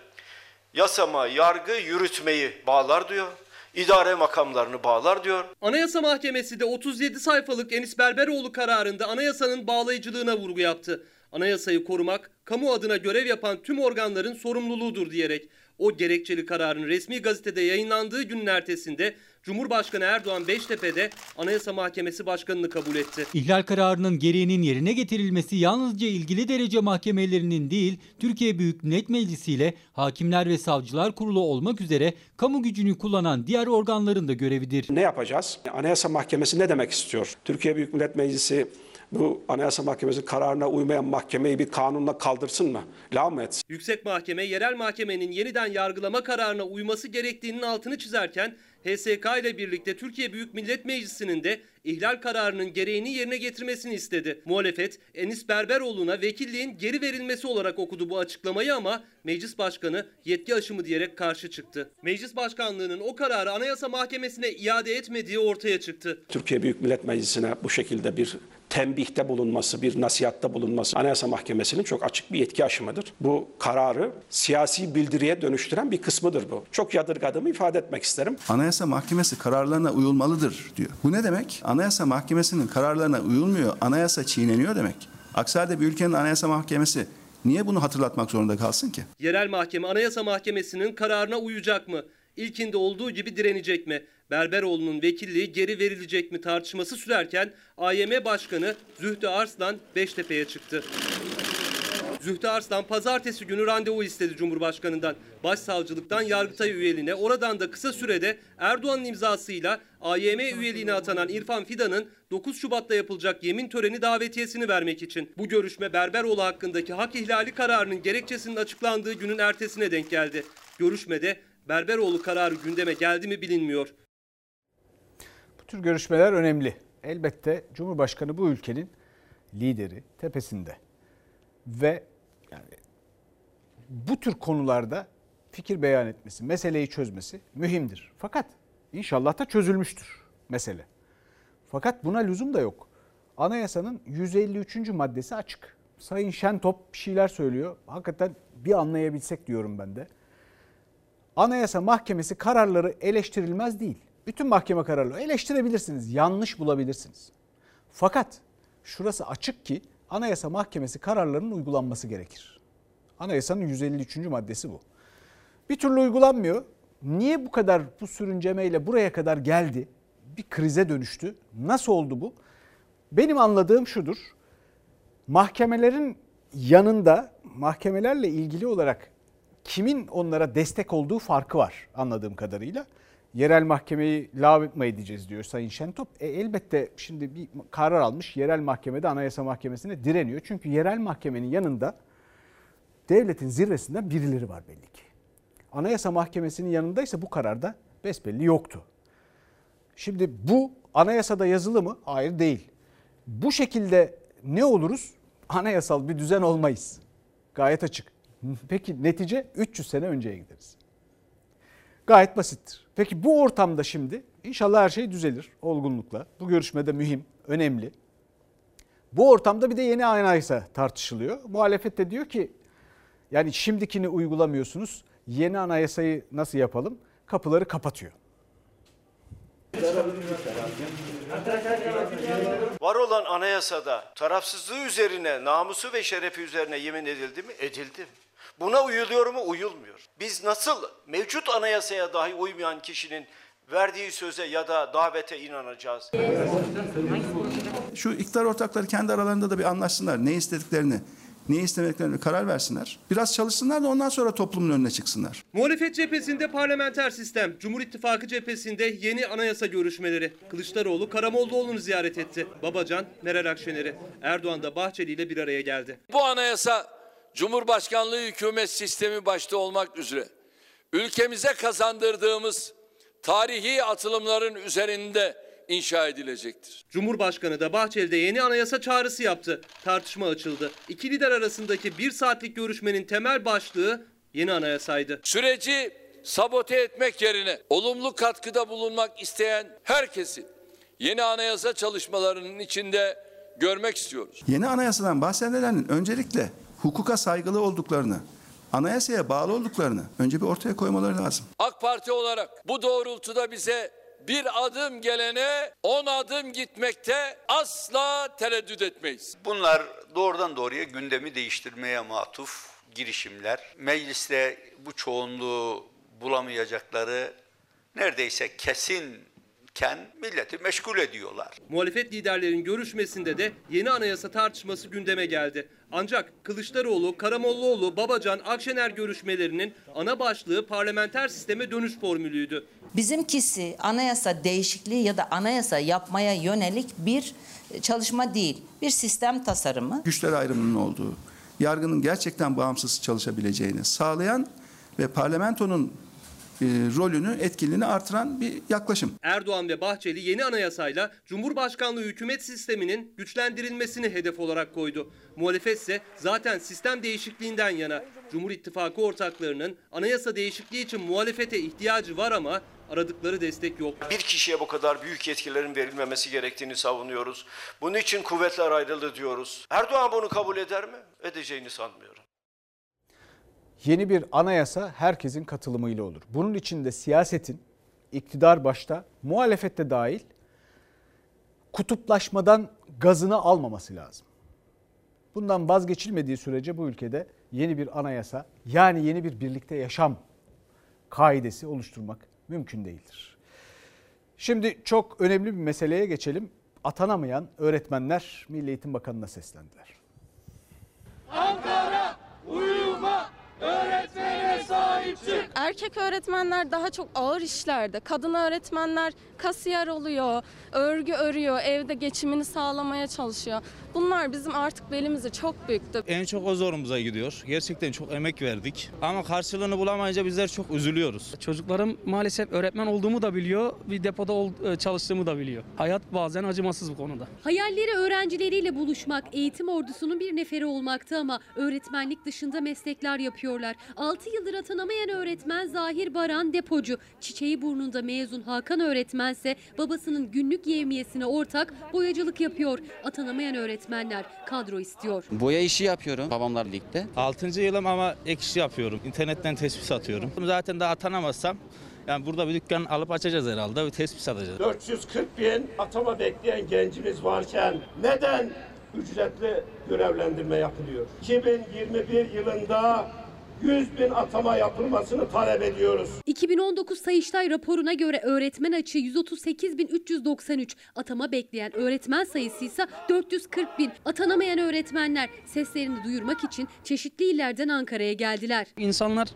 Yasama, yargı, yürütmeyi bağlar diyor. İdare makamlarını bağlar diyor. Anayasa Mahkemesi de 37 sayfalık Enis Berberoğlu kararında anayasanın bağlayıcılığına vurgu yaptı. Anayasayı korumak, kamu adına görev yapan tüm organların sorumluluğudur diyerek o gerekçeli kararın resmi gazetede yayınlandığı günün ertesinde Cumhurbaşkanı Erdoğan Beştepe'de Anayasa Mahkemesi Başkanı'nı kabul etti. İhlal kararının gereğinin yerine getirilmesi yalnızca ilgili derece mahkemelerinin değil, Türkiye Büyük Millet Meclisi ile Hakimler ve Savcılar Kurulu olmak üzere kamu gücünü kullanan diğer organların da görevidir. Ne yapacağız? Anayasa Mahkemesi ne demek istiyor? Türkiye Büyük Millet Meclisi bu Anayasa Mahkemesi kararına uymayan mahkemeyi bir kanunla kaldırsın mı? La mı etsin? Yüksek Mahkeme yerel mahkemenin yeniden yargılama kararına uyması gerektiğinin altını çizerken HSK ile birlikte Türkiye Büyük Millet Meclisi'nin de ihlal kararının gereğini yerine getirmesini istedi. Muhalefet Enis Berberoğlu'na vekilliğin geri verilmesi olarak okudu bu açıklamayı ama Meclis Başkanı yetki aşımı diyerek karşı çıktı. Meclis Başkanlığı'nın o kararı Anayasa Mahkemesi'ne iade etmediği ortaya çıktı. Türkiye Büyük Millet Meclisi'ne bu şekilde bir tembihte bulunması, bir nasihatta bulunması Anayasa Mahkemesi'nin çok açık bir yetki aşımıdır. Bu kararı siyasi bildiriye dönüştüren bir kısmıdır bu. Çok yadırgadığımı ifade etmek isterim. Anayasa Mahkemesi kararlarına uyulmalıdır diyor. Bu ne demek? Anayasa Mahkemesi'nin kararlarına uyulmuyor, anayasa çiğneniyor demek. Aksi halde bir ülkenin Anayasa Mahkemesi niye bunu hatırlatmak zorunda kalsın ki? Yerel mahkeme Anayasa Mahkemesi'nin kararına uyacak mı? İlkinde olduğu gibi direnecek mi? Berberoğlu'nun vekilliği geri verilecek mi tartışması sürerken AYM Başkanı Zühtü Arslan Beştepe'ye çıktı. Zühtü Arslan pazartesi günü randevu istedi Cumhurbaşkanı'ndan. Başsavcılıktan Yargıtay üyeliğine oradan da kısa sürede Erdoğan'ın imzasıyla AYM üyeliğine atanan İrfan Fidan'ın 9 Şubat'ta yapılacak yemin töreni davetiyesini vermek için. Bu görüşme Berberoğlu hakkındaki hak ihlali kararının gerekçesinin açıklandığı günün ertesine denk geldi. Görüşmede Berberoğlu kararı gündeme geldi mi bilinmiyor. Tür görüşmeler önemli. Elbette Cumhurbaşkanı bu ülkenin lideri tepesinde. Ve yani bu tür konularda fikir beyan etmesi, meseleyi çözmesi mühimdir. Fakat inşallah da çözülmüştür mesele. Fakat buna lüzum da yok. Anayasanın 153. maddesi açık. Sayın Şentop bir şeyler söylüyor. Hakikaten bir anlayabilsek diyorum ben de. Anayasa Mahkemesi kararları eleştirilmez değil. Bütün mahkeme kararları eleştirebilirsiniz, yanlış bulabilirsiniz. Fakat şurası açık ki Anayasa Mahkemesi kararlarının uygulanması gerekir. Anayasanın 153. maddesi bu. Bir türlü uygulanmıyor. Niye bu kadar bu sürüncemeyle buraya kadar geldi? Bir krize dönüştü. Nasıl oldu bu? Benim anladığım şudur. Mahkemelerin yanında mahkemelerle ilgili olarak kimin onlara destek olduğu farkı var anladığım kadarıyla. Yerel mahkemeyi lağv edeceğiz diyor Sayın Şentop. E, elbette şimdi bir karar almış yerel mahkemede anayasa mahkemesine direniyor. Çünkü yerel mahkemenin yanında devletin zirvesinden birileri var belli ki. Anayasa mahkemesinin yanındaysa bu kararda besbelli yoktu. Şimdi bu anayasada yazılı mı? Hayır değil. Bu şekilde ne oluruz? Anayasal bir düzen olmayız. Gayet açık. Peki netice 300 sene önceye gideriz. Gayet basittir. Peki bu ortamda şimdi inşallah her şey düzelir olgunlukla. Bu görüşmede mühim, önemli. Bu ortamda bir de yeni anayasa tartışılıyor. Muhalefet de diyor ki yani şimdikini uygulamıyorsunuz. Yeni anayasayı nasıl yapalım? Kapıları kapatıyor. Var olan anayasada tarafsızlığı üzerine, namusu ve şerefi üzerine yemin edildi mi? Edildi. Buna uyuluyor mu? Uyulmuyor. Biz nasıl mevcut anayasaya dahi uymayan kişinin verdiği söze ya da davete inanacağız? Şu iktidar ortakları kendi aralarında da bir anlaşsınlar. Ne istediklerini, ne istemediklerini karar versinler. Biraz çalışsınlar da ondan sonra toplumun önüne çıksınlar. Muhalefet cephesinde parlamenter sistem, Cumhur İttifakı cephesinde yeni anayasa görüşmeleri. Kılıçdaroğlu Karamollaoğlu'nu ziyaret etti. Babacan, Meral Akşener'i. Erdoğan da Bahçeli ile bir araya geldi. Bu anayasa Cumhurbaşkanlığı hükümet sistemi başta olmak üzere ülkemize kazandırdığımız tarihi atılımların üzerinde inşa edilecektir. Cumhurbaşkanı da Bahçeli'de yeni anayasa çağrısı yaptı. Tartışma açıldı. İki lider arasındaki bir saatlik görüşmenin temel başlığı yeni anayasaydı. Süreci sabote etmek yerine olumlu katkıda bulunmak isteyen herkesi yeni anayasa çalışmalarının içinde görmek istiyoruz. Yeni anayasadan bahsedilenin öncelikle hukuka saygılı olduklarını, anayasaya bağlı olduklarını önce bir ortaya koymaları lazım. AK Parti olarak bu doğrultuda bize bir adım gelene on adım gitmekte asla tereddüt etmeyiz. Bunlar doğrudan doğruya gündemi değiştirmeye matuf girişimler. Mecliste bu çoğunluğu bulamayacakları neredeyse kesinken milleti meşgul ediyorlar. Muhalefet liderlerin görüşmesinde de yeni anayasa tartışması gündeme geldi. Ancak Kılıçdaroğlu, Karamollaoğlu, Babacan, Akşener görüşmelerinin ana başlığı parlamenter sisteme dönüş formülüydü. Bizimkisi anayasa değişikliği ya da anayasa yapmaya yönelik bir çalışma değil. Bir sistem tasarımı. Güçler ayrımının olduğu, yargının gerçekten bağımsız çalışabileceğini sağlayan ve parlamentonun e, rolünü, etkinliğini artıran bir yaklaşım. Erdoğan ve Bahçeli yeni anayasayla Cumhurbaşkanlığı hükümet sisteminin güçlendirilmesini hedef olarak koydu. Muhalefet ise zaten sistem değişikliğinden yana. Cumhur İttifakı ortaklarının anayasa değişikliği için muhalefete ihtiyacı var ama aradıkları destek yok. Bir kişiye bu kadar büyük yetkilerin verilmemesi gerektiğini savunuyoruz. Bunun için kuvvetler ayrıldı diyoruz. Erdoğan bunu kabul eder mi? Edeceğini sanmıyorum. Yeni bir anayasa herkesin katılımıyla olur. Bunun içinde siyasetin, iktidar başta, muhalefette dahil kutuplaşmadan gazını almaması lazım. Bundan vazgeçilmediği sürece bu ülkede yeni bir anayasa yani yeni bir birlikte yaşam kaidesi oluşturmak mümkün değildir. Şimdi çok önemli bir meseleye geçelim. Atanamayan öğretmenler Milli Eğitim Bakanı'na seslendiler. Ankara uyuma Hooray! Sahip çık. Erkek öğretmenler daha çok ağır işlerde, kadın öğretmenler kasiyer oluyor, örgü örüyor, evde geçimini sağlamaya çalışıyor. Bunlar bizim artık belimizi çok büktü. En çok o zorumuza gidiyor. Gerçekten çok emek verdik. Ama karşılığını bulamayınca bizler çok üzülüyoruz. Çocuklarım maalesef öğretmen olduğumu da biliyor, bir depoda ol- e, çalıştığımı da biliyor. Hayat bazen acımasız bu konuda. Hayalleri öğrencileriyle buluşmak, eğitim ordusunun bir neferi olmaktı ama öğretmenlik dışında meslekler yapıyorlar. 6 yıldır atanamayan öğretmen Zahir Baran depocu. Çiçeği burnunda mezun Hakan öğretmense babasının günlük yevmiyesine ortak boyacılık yapıyor. Atanamayan öğretmenler kadro istiyor. Boya işi yapıyorum babamlar birlikte. 6. yılım ama ek iş yapıyorum. İnternetten tespih satıyorum. Zaten daha atanamazsam yani burada bir dükkan alıp açacağız herhalde. Bir tespih satacağız. 440 bin atama bekleyen gencimiz varken neden ücretli görevlendirme yapılıyor? 2021 yılında 100 bin atama yapılmasını talep ediyoruz. 2019 Sayıştay raporuna göre öğretmen açığı 138.393, atama bekleyen öğretmen sayısı ise 440 bin. Atanamayan öğretmenler seslerini duyurmak için çeşitli illerden Ankara'ya geldiler. İnsanlar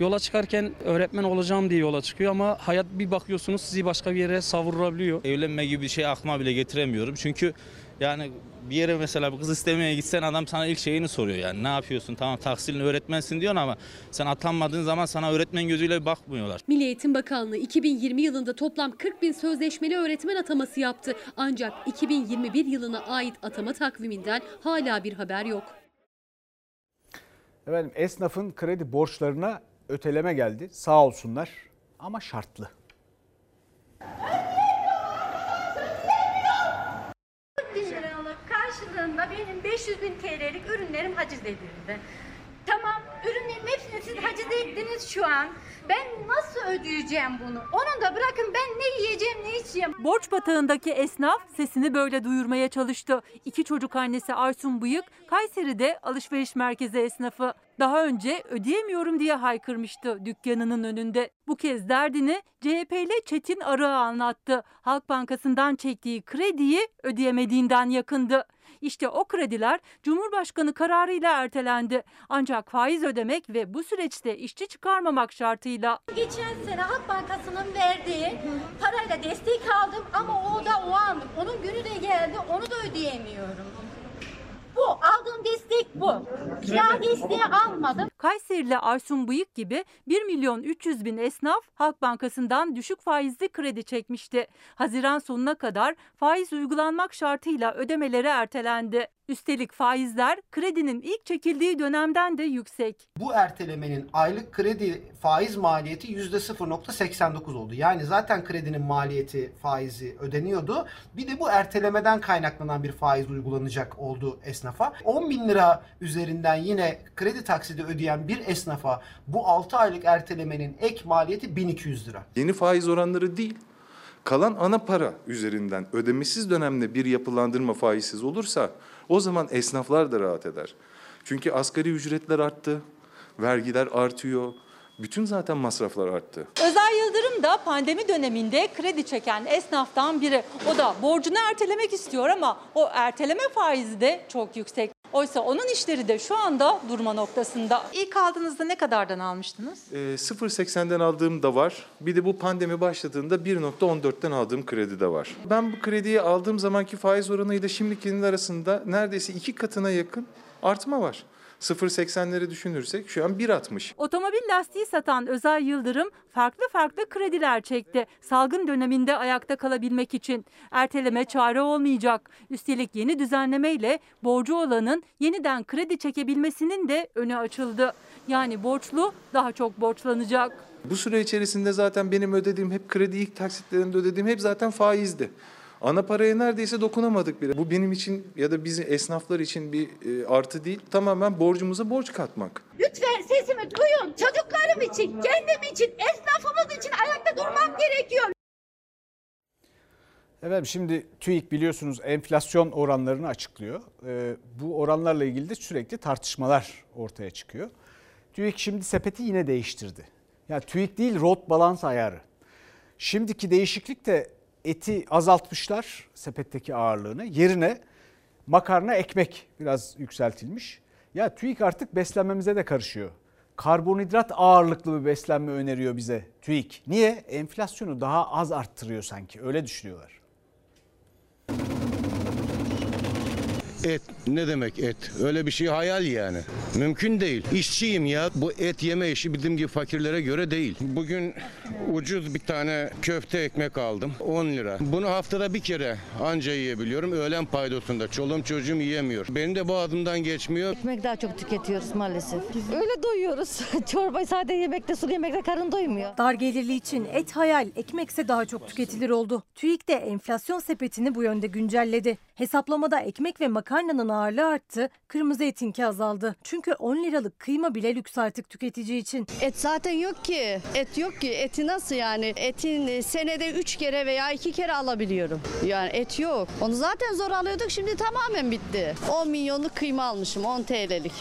yola çıkarken öğretmen olacağım diye yola çıkıyor ama hayat bir bakıyorsunuz sizi başka bir yere savurabiliyor. Evlenme gibi bir şey aklıma bile getiremiyorum. Çünkü yani bir yere mesela bir kız istemeye gitsen adam sana ilk şeyini soruyor yani ne yapıyorsun tamam tahsilin öğretmensin diyorsun ama sen atanmadığın zaman sana öğretmen gözüyle bakmıyorlar. Milli Eğitim Bakanlığı 2020 yılında toplam 40 bin sözleşmeli öğretmen ataması yaptı. Ancak 2021 yılına ait atama takviminden hala bir haber yok. Efendim esnafın kredi borçlarına öteleme geldi. Sağ olsunlar ama şartlı. Karşılığında benim 500 bin TL'lik ürünlerim haciz edildi. Tamam ürünlerin hepsini siz haciz ettiniz şu an. Ben nasıl ödeyeceğim bunu? Onun da bırakın ben ne yiyeceğim ne içeceğim. Borç batağındaki esnaf sesini böyle duyurmaya çalıştı. İki çocuk annesi Aysun Bıyık, Kayseri'de alışveriş merkezi esnafı. Daha önce ödeyemiyorum diye haykırmıştı dükkanının önünde. Bu kez derdini CHP'li Çetin Arığa anlattı. Halk Bankası'ndan çektiği krediyi ödeyemediğinden yakındı. İşte o krediler Cumhurbaşkanı kararıyla ertelendi. Ancak faiz ödemek ve bu süreçte işçi çıkarmamak şartıyla. Geçen sene Halk Bankası'nın verdiği parayla destek aldım ama o da o an. Onun günü de geldi onu da ödeyemiyorum. Bu aldığım bu. Kira desteği almadım. Kayserili Aysun Bıyık gibi 1 milyon 300 bin esnaf Halk Bankası'ndan düşük faizli kredi çekmişti. Haziran sonuna kadar faiz uygulanmak şartıyla ödemeleri ertelendi. Üstelik faizler kredinin ilk çekildiği dönemden de yüksek. Bu ertelemenin aylık kredi faiz maliyeti %0.89 oldu. Yani zaten kredinin maliyeti faizi ödeniyordu. Bir de bu ertelemeden kaynaklanan bir faiz uygulanacak oldu esnafa. 10 bin lira üzerinden yine kredi taksidi ödeyen ödeyen bir esnafa bu 6 aylık ertelemenin ek maliyeti 1200 lira. Yeni faiz oranları değil, kalan ana para üzerinden ödemesiz dönemde bir yapılandırma faizsiz olursa o zaman esnaflar da rahat eder. Çünkü asgari ücretler arttı, vergiler artıyor, bütün zaten masraflar arttı. Özel Yıldırım da pandemi döneminde kredi çeken esnaftan biri. O da borcunu ertelemek istiyor ama o erteleme faizi de çok yüksek. Oysa onun işleri de şu anda durma noktasında. İlk aldığınızda ne kadardan almıştınız? E, 0.80'den aldığım da var. Bir de bu pandemi başladığında 1.14'ten aldığım kredi de var. Ben bu krediyi aldığım zamanki faiz oranıyla şimdikinin arasında neredeyse iki katına yakın artma var. 0.80'leri düşünürsek şu an 1.60. Otomobil lastiği satan Özel Yıldırım farklı farklı krediler çekti. Salgın döneminde ayakta kalabilmek için. Erteleme çare olmayacak. Üstelik yeni düzenlemeyle borcu olanın yeniden kredi çekebilmesinin de önü açıldı. Yani borçlu daha çok borçlanacak. Bu süre içerisinde zaten benim ödediğim hep kredi ilk taksitlerinde ödediğim hep zaten faizdi. Ana paraya neredeyse dokunamadık bile. Bu benim için ya da bizim esnaflar için bir e, artı değil. Tamamen borcumuza borç katmak. Lütfen sesimi duyun. Çocuklarım için, kendim için, esnafımız için ayakta durmam gerekiyor. Efendim şimdi TÜİK biliyorsunuz enflasyon oranlarını açıklıyor. Ee, bu oranlarla ilgili de sürekli tartışmalar ortaya çıkıyor. TÜİK şimdi sepeti yine değiştirdi. Yani TÜİK değil rot balans ayarı. Şimdiki değişiklik de eti azaltmışlar sepetteki ağırlığını. Yerine makarna ekmek biraz yükseltilmiş. Ya TÜİK artık beslenmemize de karışıyor. Karbonhidrat ağırlıklı bir beslenme öneriyor bize TÜİK. Niye? Enflasyonu daha az arttırıyor sanki öyle düşünüyorlar. Et ne demek et? Öyle bir şey hayal yani. Mümkün değil. İşçiyim ya. Bu et yeme işi bizim gibi fakirlere göre değil. Bugün ucuz bir tane köfte ekmek aldım. 10 lira. Bunu haftada bir kere anca yiyebiliyorum. Öğlen paydosunda. Çoluğum çocuğum yiyemiyor. Benim de boğazımdan geçmiyor. Ekmek daha çok tüketiyoruz maalesef. Öyle doyuyoruz. Çorbayı sade yemekte, sulu yemekte karın doymuyor. Dar gelirli için et hayal, ekmekse daha çok tüketilir oldu. TÜİK de enflasyon sepetini bu yönde güncelledi. Hesaplamada ekmek ve makarnanın ağırlığı arttı, kırmızı etinki azaldı. Çünkü 10 liralık kıyma bile lüks artık tüketici için. Et zaten yok ki. Et yok ki. Eti nasıl yani? Etin senede 3 kere veya 2 kere alabiliyorum. Yani et yok. Onu zaten zor alıyorduk şimdi tamamen bitti. 10 milyonluk kıyma almışım 10 TL'lik.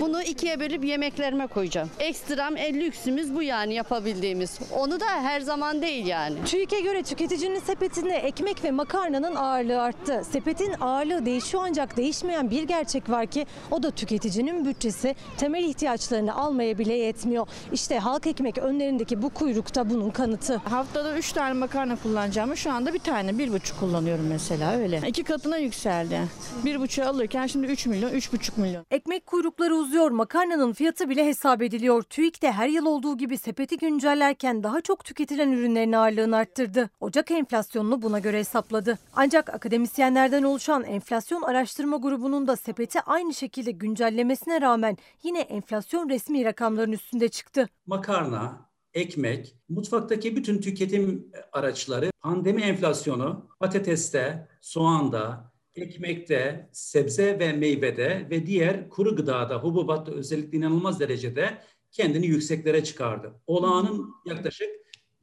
Bunu ikiye bölüp yemeklerime koyacağım. Ekstram en lüksümüz bu yani yapabildiğimiz. Onu da her zaman değil yani. TÜİK'e göre tüketicinin sepetinde ekmek ve makarnanın ağırlığı arttı. Sepetin ağırlığı değişiyor ancak değişmeyen bir gerçek var ki o da tüketicinin bütçesi temel ihtiyaçlarını almaya bile yetmiyor. İşte halk ekmek önlerindeki bu kuyrukta bunun kanıtı. Haftada 3 tane makarna kullanacağımı şu anda bir tane, bir buçuk kullanıyorum mesela öyle. İki katına yükseldi. Bir buçuğu alırken şimdi 3 milyon, üç buçuk milyon. Ekmek kuyrukları uzuyor, makarnanın fiyatı bile hesap ediliyor. TÜİK de her yıl olduğu gibi sepeti güncellerken daha çok tüketilen ürünlerin ağırlığını arttırdı. Ocak enflasyonunu buna göre hesapladı. Ancak akademisyenlerden oluşan enflasyon araştırma grubunun da sepeti aynı şekilde güncellemesine rağmen yine enflasyon resmi rakamların üstünde çıktı. Makarna, ekmek, mutfaktaki bütün tüketim araçları pandemi enflasyonu patateste, soğanda, ekmekte, sebze ve meyvede ve diğer kuru gıdada, hububatta özellikle inanılmaz derecede kendini yükseklere çıkardı. Olağanın yaklaşık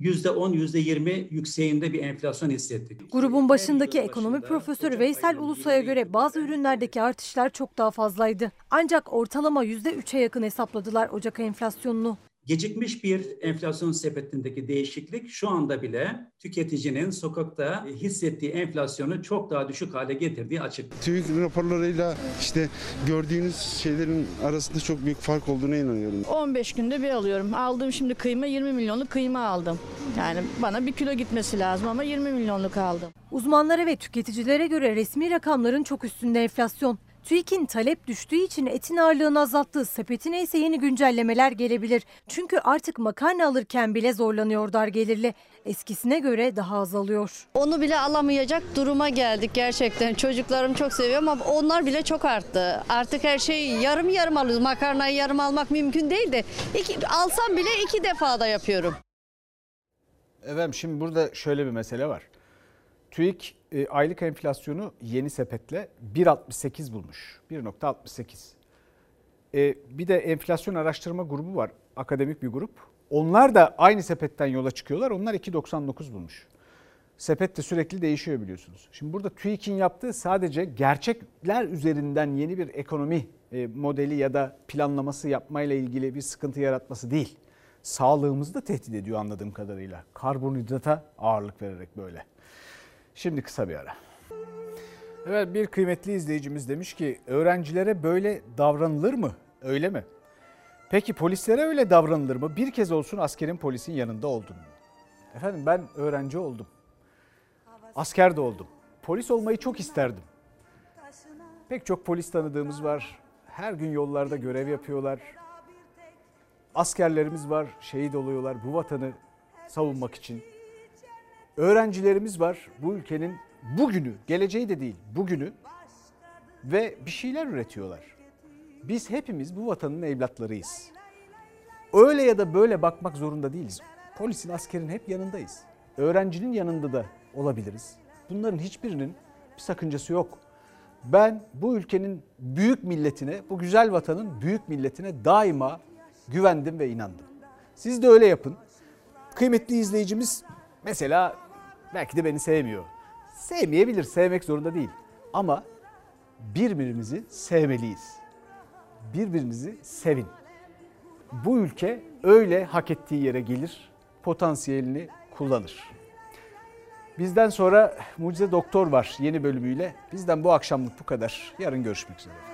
%10, %20 yükseğinde bir enflasyon hissettik. Grubun başındaki ekonomi profesörü Veysel Ulusay'a göre bazı ürünlerdeki artışlar çok daha fazlaydı. Ancak ortalama %3'e yakın hesapladılar Ocak enflasyonunu. Gecikmiş bir enflasyon sepetindeki değişiklik şu anda bile tüketicinin sokakta hissettiği enflasyonu çok daha düşük hale getirdiği açık. TÜİK raporlarıyla işte gördüğünüz şeylerin arasında çok büyük fark olduğuna inanıyorum. 15 günde bir alıyorum. Aldığım şimdi kıyma 20 milyonluk kıyma aldım. Yani bana bir kilo gitmesi lazım ama 20 milyonluk aldım. Uzmanlara ve tüketicilere göre resmi rakamların çok üstünde enflasyon. TÜİK'in talep düştüğü için etin ağırlığını azalttığı sepetine ise yeni güncellemeler gelebilir. Çünkü artık makarna alırken bile zorlanıyor dar gelirli. Eskisine göre daha az alıyor. Onu bile alamayacak duruma geldik gerçekten. Çocuklarım çok seviyor ama onlar bile çok arttı. Artık her şeyi yarım yarım alıyoruz. Makarnayı yarım almak mümkün değil de iki, alsam bile iki defada yapıyorum. Efendim şimdi burada şöyle bir mesele var. TÜİK e, aylık enflasyonu yeni sepetle 1.68 bulmuş. 1.68. e, bir de enflasyon araştırma grubu var. Akademik bir grup. Onlar da aynı sepetten yola çıkıyorlar. Onlar 2.99 bulmuş. Sepet de sürekli değişiyor biliyorsunuz. Şimdi burada TÜİK'in yaptığı sadece gerçekler üzerinden yeni bir ekonomi e, modeli ya da planlaması yapmayla ilgili bir sıkıntı yaratması değil. Sağlığımızı da tehdit ediyor anladığım kadarıyla. Karbonhidrata ağırlık vererek böyle. Şimdi kısa bir ara. Evet bir kıymetli izleyicimiz demiş ki öğrencilere böyle davranılır mı? Öyle mi? Peki polislere öyle davranılır mı? Bir kez olsun askerin polisin yanında oldun. Efendim ben öğrenci oldum. Asker de oldum. Polis olmayı çok isterdim. Pek çok polis tanıdığımız var. Her gün yollarda görev yapıyorlar. Askerlerimiz var, şehit oluyorlar bu vatanı savunmak için. Öğrencilerimiz var bu ülkenin bugünü, geleceği de değil bugünü ve bir şeyler üretiyorlar. Biz hepimiz bu vatanın evlatlarıyız. Öyle ya da böyle bakmak zorunda değiliz. Polisin, askerin hep yanındayız. Öğrencinin yanında da olabiliriz. Bunların hiçbirinin bir sakıncası yok. Ben bu ülkenin büyük milletine, bu güzel vatanın büyük milletine daima güvendim ve inandım. Siz de öyle yapın. Kıymetli izleyicimiz mesela belki de beni sevmiyor. Sevmeyebilir, sevmek zorunda değil. Ama birbirimizi sevmeliyiz. Birbirinizi sevin. Bu ülke öyle hak ettiği yere gelir, potansiyelini kullanır. Bizden sonra Mucize Doktor var yeni bölümüyle. Bizden bu akşamlık bu kadar. Yarın görüşmek üzere.